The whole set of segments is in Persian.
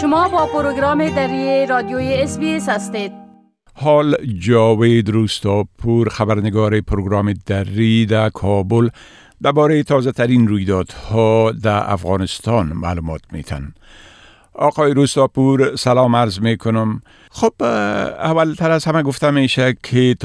شما با پروگرام دری رادیوی SBS هستید. حال جاوید روستاپور خبرنگار پروگرام دری در کابل درباره تازه ترین رویدادها در افغانستان معلومات میتن آقای روستاپور سلام عرض می کنم خب اولتر از همه گفته میشه که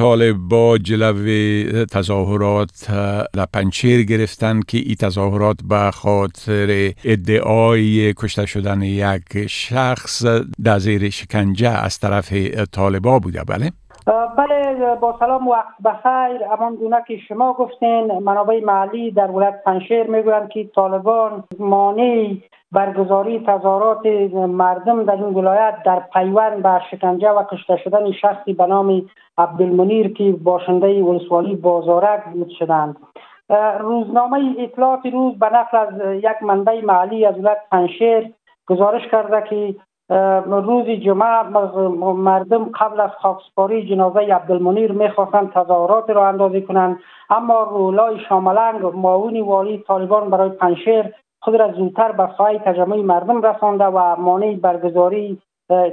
با جلو تظاهرات در پنجشیر گرفتن که این تظاهرات به خاطر ادعای کشته شدن یک شخص در زیر شکنجه از طرف طالبا بوده بله؟ بله با سلام وقت بخیر امان گونه که شما گفتین منابع محلی در ولایت پنشیر می‌گویند که طالبان مانع برگزاری تظاهرات مردم در این ولایت در پیوند به شکنجه و کشته شدن شخصی به نام عبدالمنیر که باشنده ولسوالی بازارک بود شدند. روزنامه اطلاعات روز به نقل از یک منبع محلی از ولایت پنشیر گزارش کرده که روز جمعه مردم قبل از خاکسپاری جنازه عبدالمنیر می‌خواستند تظاهرات را اندازی کنند اما رولای شاملنگ معاون والی طالبان برای پنشیر خود را زودتر به سایه تجمع مردم رسانده و مانع برگزاری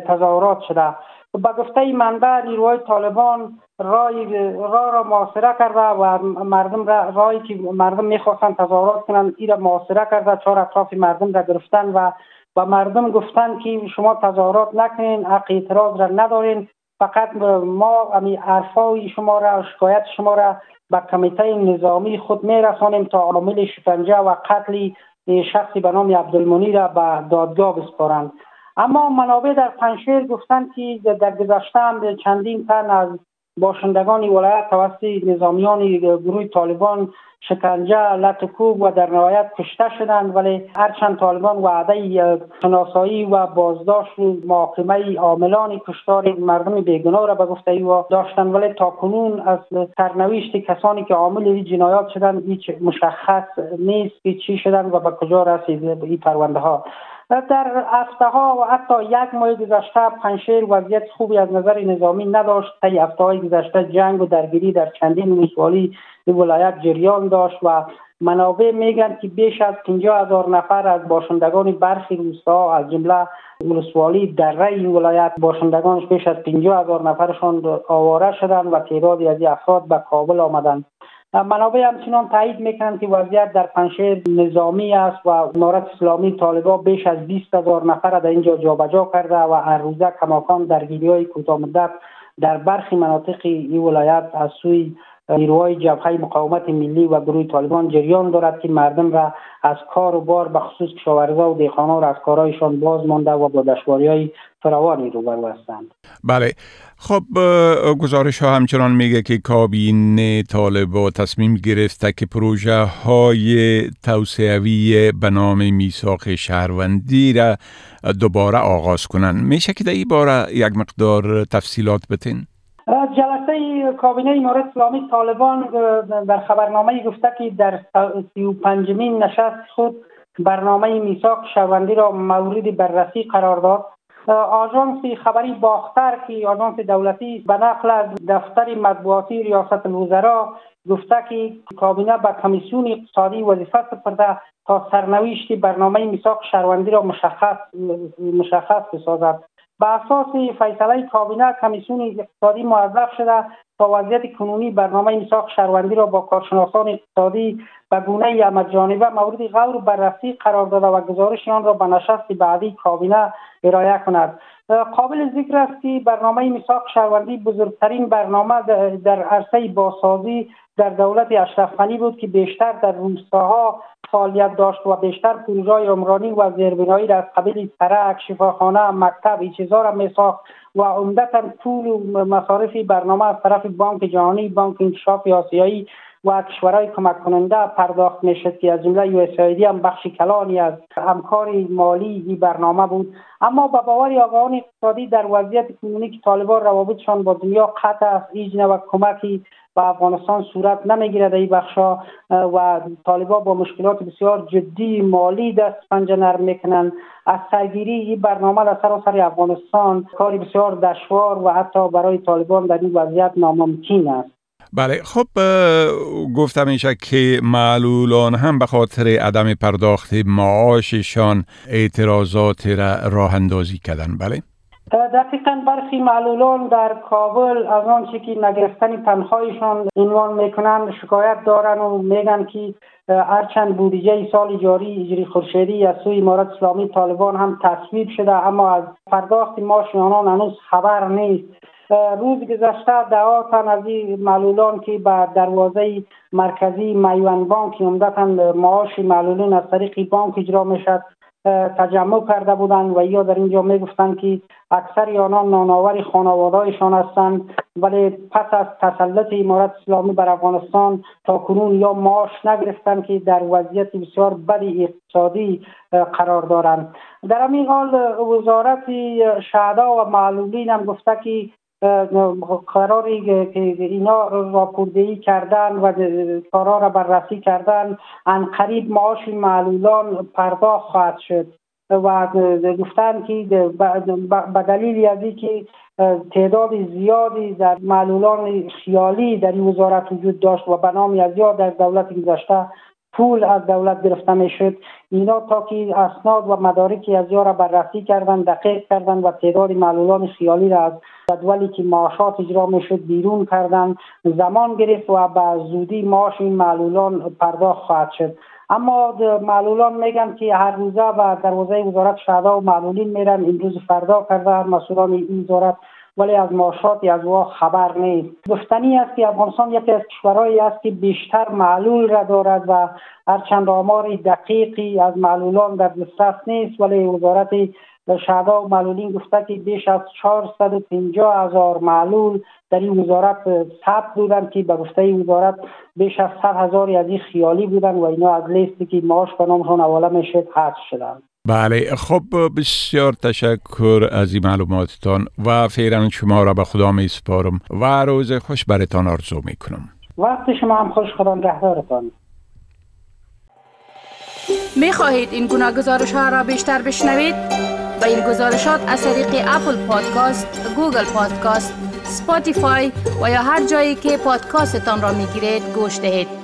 تظاهرات شده. به گفته منبع نیروهای طالبان رای را را محاصره کرده و مردم را رایی که مردم می‌خواستند تظاهرات کنند این را محاصره کرده چهار اطراف مردم را گرفتن و و مردم گفتند که شما تظاهرات نکنین حق اعتراض را ندارین. فقط ما امی عرفای شما را شکایت شما را به کمیته نظامی خود میرسانیم تا عامل شکنجه و قتل شخصی به نام عبدالمنی را به دادگاه بسپارند. اما منابع در پنشیر گفتند که در گذشته چندین تن از باشندگان ولایت توسط نظامیان گروه طالبان شکنجه لطکوب و در نهایت کشته شدند. ولی هرچند طالبان وعده شناسایی و بازداشت و محاکمه عاملان کشتار مردم بیگناه را به گفته ای داشتند. ولی تا کنون از سرنوشت کسانی که عامل این جنایات شدند هیچ مشخص نیست که چی شدند و به کجا رسید این پرونده ها در هفته ها و حتی یک ماه گذشته پنشیر وضعیت خوبی از نظر نظامی نداشت. طی هفته های گذشته جنگ و درگیری در چندین ولسوالی ولایت جریان داشت و منابع میگن که بیش از 50 هزار نفر از باشندگان برخی روستاها از جمله ولسوالی در این ولایت باشندگانش بیش از 50 هزار نفرشان آواره شدند و تعدادی از افراد به کابل آمدند. منابع همچنان تایید می‌کنند که وضعیت در پنشیر نظامی است و امارت اسلامی طالبا بیش از 20 هزار نفر در اینجا جابجا کرده و هر روزه کماکان درگیری های کوتاه مدت در برخی مناطق این ولایت از سوی نیروهای جبهه مقاومت ملی و گروه طالبان جریان دارد که مردم را از کار و بار به خصوص کشاورزا و دیخانه را از کارهایشان باز مانده و با دشواری های فراوانی روبرو هستند. بله. خب گزارش ها همچنان میگه که کابینه طالبا تصمیم گرفته که پروژه های توسعوی به نام میساق شهروندی را دوباره آغاز کنند. میشه که در این باره یک مقدار تفصیلات بتین؟ جلسه کابینه امارت اسلامی طالبان در خبرنامه گفته که در سی و پنجمین نشست خود برنامه میثاق شهروندی را مورد بررسی قرار داد. آژانس خبری باختر که آژانس دولتی به نقل از دفتر مطبوعاتی ریاست الوزرا گفته که کابینه به کمیسیون اقتصادی وظیفه سپرده تا سرنوشت برنامه میثاق شهروندی را مشخص مشخص بسازد. به اساس فیصله کابینه کمیسیون اقتصادی موظف شده تا وضعیت کنونی برنامه میثاق شهروندی را با کارشناسان اقتصادی به گونه جانبه مورد غور بررسی قرار داده و گزارش آن را به نشست بعدی کابینه ارائه کند. قابل ذکر است که برنامه میثاق شهروندی بزرگترین برنامه در عرصه باسازی در دولت اشرف غنی بود که بیشتر در روستاها فعالیت داشت و بیشتر پروژه عمرانی و زیربنایی را از قبیل سرک شفاخانه مکتب این را میساخت و عمدتا پول و مصارف برنامه از طرف بانک جهانی بانک انکشاف آسیایی و کشورهای کمک کننده پرداخت می‌شد که از جمله یو هم بخش کلانی از همکار مالی این برنامه بود. اما به باور آقایان اقتصادی در وضعیت کنونی که طالبان روابطشان با دنیا قطع است هیچ و کمکی به افغانستان صورت نمی‌گیرد این بخشا. و طالبا با مشکلات بسیار جدی مالی دست پنجه نرم می‌کنند. از سرگیری این برنامه در سراسر افغانستان کاری بسیار دشوار و حتی برای طالبان در این وضعیت ناممکن است. بله. خب گفتم میشه که معلولان هم به خاطر عدم پرداخت معاششان اعتراضات را راه اندازی کردن. بله. دقیقا برخی معلولان در کابل از آنچه که نگرفتن تنخواهشان عنوان می‌کنن شکایت دارن و میگن که هرچند بودجه سال جاری اجری خورشیدی از سوی امارت اسلامی طالبان هم تصویب شده اما از پرداخت معاش آنان هنوز خبر نیست. روز گذشته دعا تن از این معلولان که به دروازه مرکزی میوان بانک عمدتا معاش معلولین از طریق بانک اجرا می‌شد. تجمع کرده بودند و یا در اینجا می‌گفتند که اکثر آنان ناناور خانوادهایشان هستند. ولی پس از تسلط امارت اسلامی بر افغانستان تا کنون یا معاش نگرفتند که در وضعیت بسیار بدی اقتصادی قرار دارند. در همین حال وزارت شهدا و معلولین هم گفته که قراری که اینا راپوردهی کردن و کارا را بررسی کردن. ان قریب معاش معلولان پرداخت خواهد شد. و گفتن که به دلیل از که تعداد زیادی در معلولان خیالی در این وزارت وجود داشت و به از در دولت گذشته پول از دولت گرفته می‌شد اینا تا که اسناد و مدارکی از را بررسی کردن دقیق کردن و تعداد معلولان خیالی را از جدولی که معاشات اجرا می‌شد بیرون کردن زمان گرفت و به زودی معاش این معلولان پرداخت خواهد شد. اما معلولان میگن که هر روزه به دروازه وزارت شهدا و معلولین میرن امروز فردا کرده مسئولان این وزارت ولی از معاشات از خبر نیست. گفتنی است که افغانستان یکی از کشورهایی است که بیشتر معلول را دارد و هرچند آمار دقیقی از معلولان در دسترس نیست ولی وزارت شهدا و معلولین گفته که بیش از 450 هزار معلول در این وزارت ثبت بودند که به گفته وزارت بیش از 100 هزار از این خیالی بودند و اینا از لیستی که معاش به نامشان حواله می‌شد حذف شدند. بله خب بسیار تشکر از این معلوماتتان و فعلا شما را به خدا می سپارم و روز خوش برتان آرزو می کنم وقت شما هم خوش خدا نگهدارتان می خواهید این گناه گزارش ها را بیشتر بشنوید؟ با این گزارشات از طریق Apple Podcast، Google Podcast، Spotify و یا هر جایی که پادکاستتان را می گیرید گوش دهید.